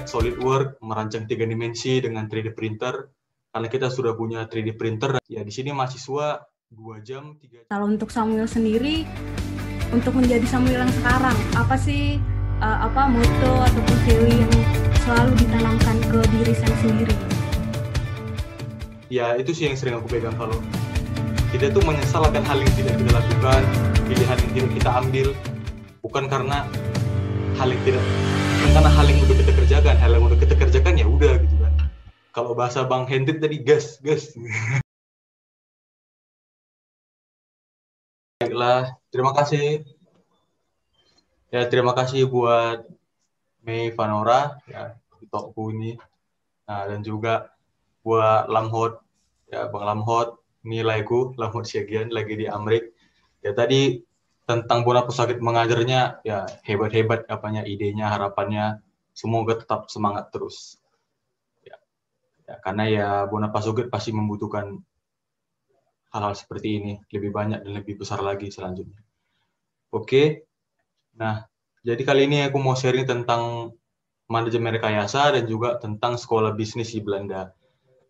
AutoCAD, SolidWorks, merancang tiga dimensi dengan 3D printer. Karena kita sudah punya 3D printer, ya di sini mahasiswa dua jam, tiga. Kalau untuk Samuel sendiri, untuk menjadi Samuel yang sekarang, apa sih uh, apa moto atau value yang selalu ditanamkan ke diri saya sendiri? Ya itu sih yang sering aku pegang kalau kita tuh menyesal akan hal yang tidak kita lakukan, pilihan yang tidak kita ambil, bukan karena hal yang tidak karena hal yang udah kita kerjakan hal yang udah kita kerjakan ya udah gitu kan. Kalau bahasa bang Hendrik tadi gas gas. Baiklah terima kasih. Ya terima kasih buat Mei Vanora ya toko ini. Nah dan juga buat Lamhot ya Bang Lamhot ini lagu Lamhot Siagian lagi di Amrik. Ya tadi tentang Bona Pusakit mengajarnya ya hebat-hebat apanya idenya harapannya. Semoga tetap semangat terus. Ya, ya karena ya Bona Pasugit pasti membutuhkan hal-hal seperti ini. Lebih banyak dan lebih besar lagi selanjutnya. Oke. Nah jadi kali ini aku mau sharing tentang manajemen rekayasa dan juga tentang sekolah bisnis di Belanda.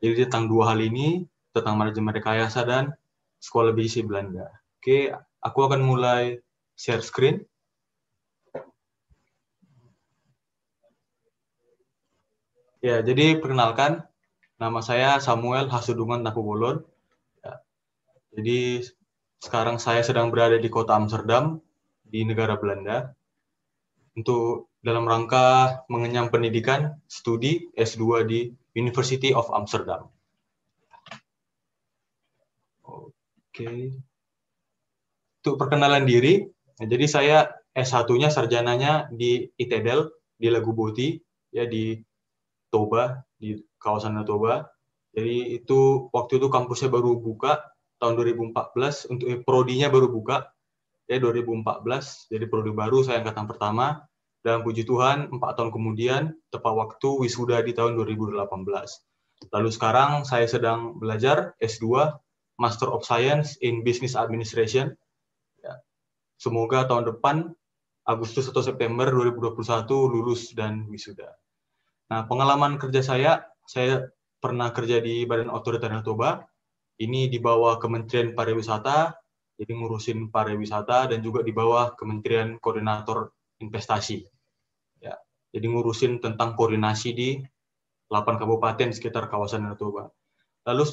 Jadi tentang dua hal ini tentang manajemen rekayasa dan sekolah bisnis di Belanda. Oke Aku akan mulai share screen. Ya, jadi perkenalkan, nama saya Samuel Hasudungan Tapubolon. Ya, jadi sekarang saya sedang berada di kota Amsterdam, di negara Belanda, untuk dalam rangka mengenyam pendidikan studi S2 di University of Amsterdam. Oke. Untuk perkenalan diri, nah, jadi saya S1-nya sarjananya di ITEDEL di Lagu Boti ya di Toba di kawasan Toba. Jadi itu waktu itu kampusnya baru buka tahun 2014 untuk eh, prodinya baru buka ya 2014 jadi prodi baru saya angkatan pertama. Dan puji Tuhan empat tahun kemudian tepat waktu wisuda di tahun 2018 lalu sekarang saya sedang belajar S2 Master of Science in Business Administration Semoga tahun depan Agustus atau September 2021 lulus dan wisuda. Nah, pengalaman kerja saya, saya pernah kerja di Badan Otorita Danau Toba. Ini di bawah Kementerian Pariwisata, jadi ngurusin pariwisata dan juga di bawah Kementerian Koordinator Investasi. Ya, jadi ngurusin tentang koordinasi di 8 kabupaten sekitar kawasan Danau Toba. Lalu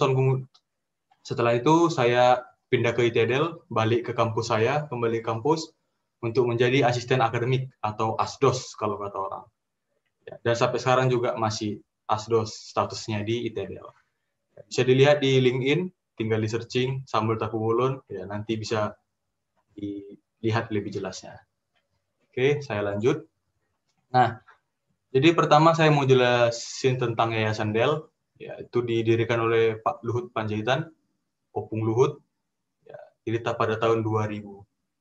setelah itu saya pindah ke ITDL, balik ke kampus saya, kembali ke kampus untuk menjadi asisten akademik atau ASDOS kalau kata orang. Ya, dan sampai sekarang juga masih ASDOS statusnya di ITDL. Bisa dilihat di LinkedIn, tinggal di searching Samuel Takubulun, ya nanti bisa dilihat lebih jelasnya. Oke, saya lanjut. Nah, jadi pertama saya mau jelasin tentang Yayasan Del, ya itu didirikan oleh Pak Luhut Panjaitan, Opung Luhut, jadi pada tahun 2000.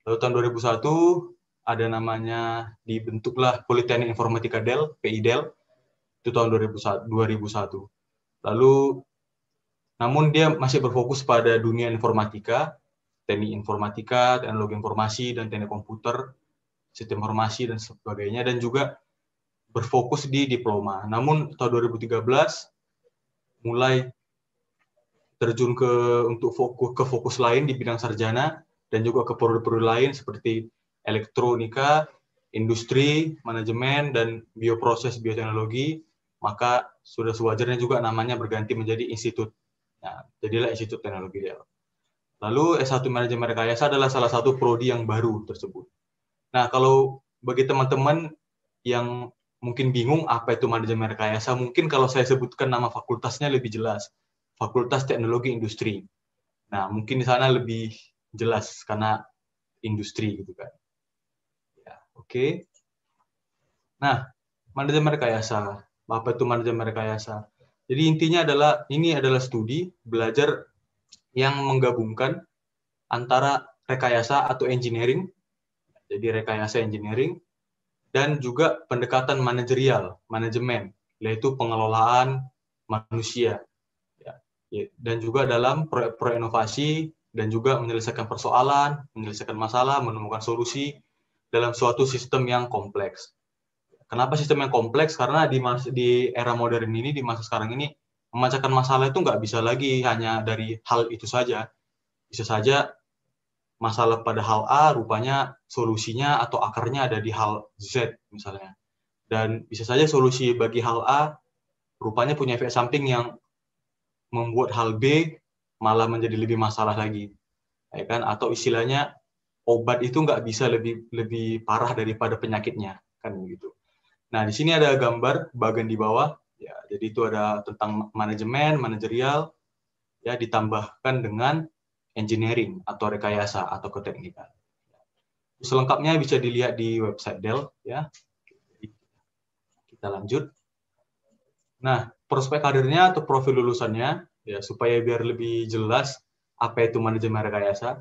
Lalu tahun 2001 ada namanya dibentuklah Politeknik Informatika Del, PIDEL, itu tahun 2001. Lalu namun dia masih berfokus pada dunia informatika, teknik informatika, teknologi informasi dan teknik komputer, sistem informasi dan sebagainya dan juga berfokus di diploma. Namun tahun 2013 mulai terjun ke untuk fokus ke fokus lain di bidang sarjana dan juga ke prodi-prodi lain seperti elektronika, industri, manajemen dan bioproses bioteknologi, maka sudah sewajarnya juga namanya berganti menjadi institut. Nah, jadilah Institut Teknologi Del. Lalu S1 Manajemen Rekayasa adalah salah satu prodi yang baru tersebut. Nah, kalau bagi teman-teman yang mungkin bingung apa itu manajemen rekayasa, mungkin kalau saya sebutkan nama fakultasnya lebih jelas. Fakultas Teknologi Industri. Nah, mungkin di sana lebih jelas karena industri gitu kan. Ya, oke. Okay. Nah, manajemen rekayasa. Apa itu manajemen rekayasa? Jadi intinya adalah ini adalah studi belajar yang menggabungkan antara rekayasa atau engineering, jadi rekayasa engineering, dan juga pendekatan manajerial, manajemen, yaitu pengelolaan manusia dan juga dalam proyek-proyek inovasi dan juga menyelesaikan persoalan, menyelesaikan masalah, menemukan solusi dalam suatu sistem yang kompleks. Kenapa sistem yang kompleks? Karena di mas, di era modern ini, di masa sekarang ini, memecahkan masalah itu nggak bisa lagi hanya dari hal itu saja. Bisa saja masalah pada hal A, rupanya solusinya atau akarnya ada di hal Z misalnya. Dan bisa saja solusi bagi hal A, rupanya punya efek samping yang membuat hal B malah menjadi lebih masalah lagi. Ya kan? Atau istilahnya obat itu nggak bisa lebih lebih parah daripada penyakitnya kan begitu. Nah di sini ada gambar bagian di bawah ya jadi itu ada tentang manajemen manajerial ya ditambahkan dengan engineering atau rekayasa atau keteknikan. Selengkapnya bisa dilihat di website Dell ya. Kita lanjut. Nah, prospek karirnya atau profil lulusannya ya supaya biar lebih jelas apa itu manajemen rekayasa.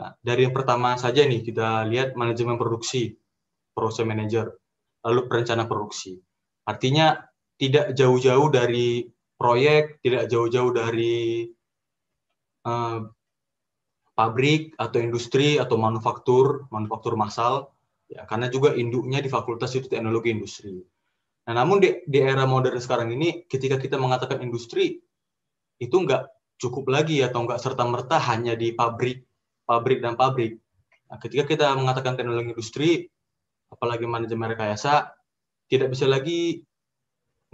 Nah, dari yang pertama saja nih kita lihat manajemen produksi, proses manager, lalu perencana produksi. Artinya tidak jauh-jauh dari proyek, tidak jauh-jauh dari uh, pabrik atau industri atau manufaktur, manufaktur massal, ya karena juga induknya di fakultas itu teknologi industri. Nah, namun di, di era modern sekarang ini, ketika kita mengatakan industri, itu nggak cukup lagi atau nggak serta merta hanya di pabrik pabrik dan pabrik. Nah, ketika kita mengatakan teknologi industri, apalagi manajemen rekayasa, tidak bisa lagi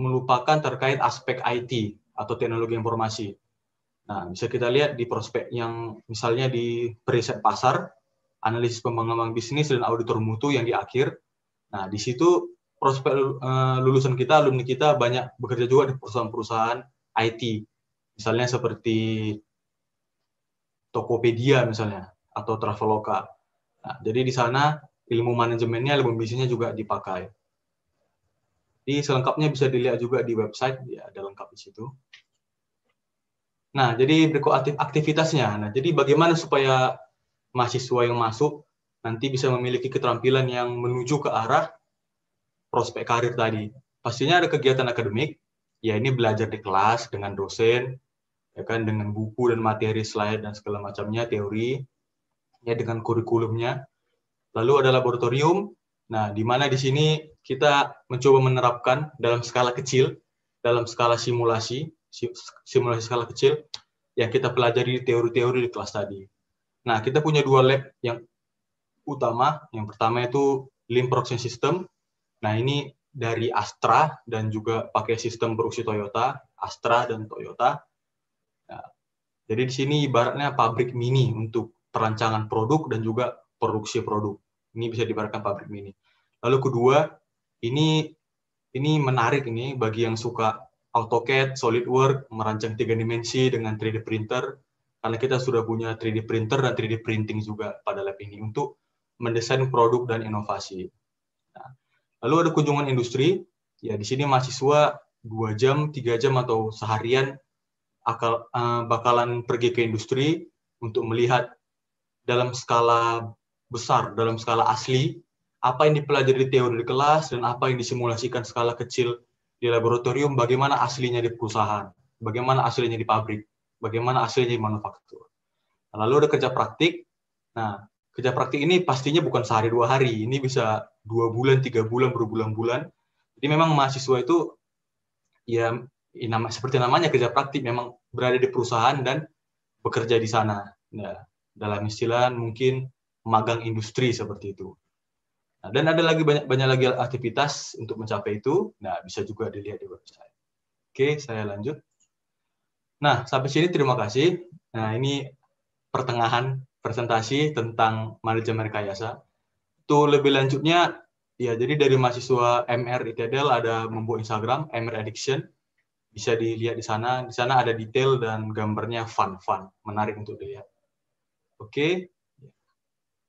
melupakan terkait aspek IT atau teknologi informasi. Nah, bisa kita lihat di prospek yang misalnya di periset pasar, analisis pengembangan bisnis dan auditor mutu yang di akhir. Nah, di situ prospek uh, lulusan kita, alumni kita banyak bekerja juga di perusahaan-perusahaan IT. Misalnya seperti Tokopedia misalnya atau Traveloka. Nah, jadi di sana ilmu manajemennya, ilmu bisnisnya juga dipakai. Di selengkapnya bisa dilihat juga di website, ya ada lengkap di situ. Nah, jadi berikut aktivitasnya. Nah, jadi bagaimana supaya mahasiswa yang masuk nanti bisa memiliki keterampilan yang menuju ke arah prospek karir tadi. Pastinya ada kegiatan akademik, ya ini belajar di kelas dengan dosen, ya kan dengan buku dan materi slide dan segala macamnya teori ya dengan kurikulumnya. Lalu ada laboratorium. Nah di mana di sini kita mencoba menerapkan dalam skala kecil dalam skala simulasi simulasi skala kecil yang kita pelajari teori-teori di kelas tadi. Nah kita punya dua lab yang utama. Yang pertama itu Lean Production System nah ini dari Astra dan juga pakai sistem produksi Toyota Astra dan Toyota jadi di sini ibaratnya pabrik mini untuk perancangan produk dan juga produksi produk. Ini bisa diibaratkan pabrik mini. Lalu kedua, ini ini menarik ini bagi yang suka AutoCAD, SolidWorks, merancang tiga dimensi dengan 3D printer, karena kita sudah punya 3D printer dan 3D printing juga pada lab ini untuk mendesain produk dan inovasi. Nah, lalu ada kunjungan industri, ya di sini mahasiswa dua jam, tiga jam atau seharian akal uh, bakalan pergi ke industri untuk melihat dalam skala besar, dalam skala asli, apa yang dipelajari di teori di kelas dan apa yang disimulasikan skala kecil di laboratorium, bagaimana aslinya di perusahaan, bagaimana aslinya di pabrik, bagaimana aslinya di manufaktur. Lalu ada kerja praktik. Nah, kerja praktik ini pastinya bukan sehari dua hari, ini bisa dua bulan, tiga bulan, berbulan-bulan. Jadi memang mahasiswa itu ya ya, nama seperti namanya kerja praktik memang berada di perusahaan dan bekerja di sana. Nah, dalam istilah mungkin magang industri seperti itu. Nah, dan ada lagi banyak banyak lagi aktivitas untuk mencapai itu. Nah, bisa juga dilihat di website. Oke, saya lanjut. Nah, sampai sini terima kasih. Nah, ini pertengahan presentasi tentang manajemen rekayasa. Itu lebih lanjutnya, ya jadi dari mahasiswa MR ITDL ada membuat Instagram, MR Addiction bisa dilihat di sana. Di sana ada detail dan gambarnya fun-fun, menarik untuk dilihat. Oke.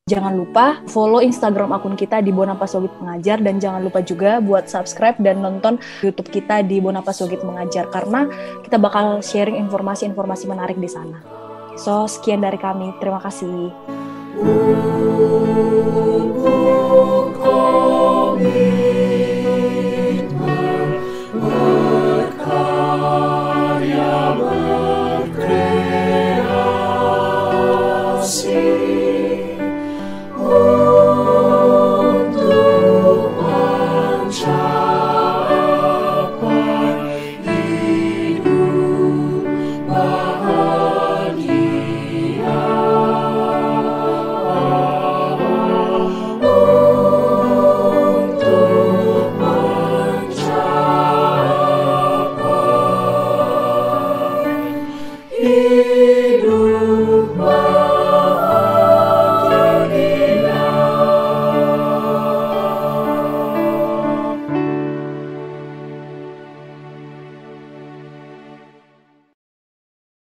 Jangan lupa follow Instagram akun kita di Bonapas Sogit Mengajar dan jangan lupa juga buat subscribe dan nonton YouTube kita di Bonapas Sogit Mengajar karena kita bakal sharing informasi-informasi menarik di sana. So, sekian dari kami. Terima kasih. Thank you.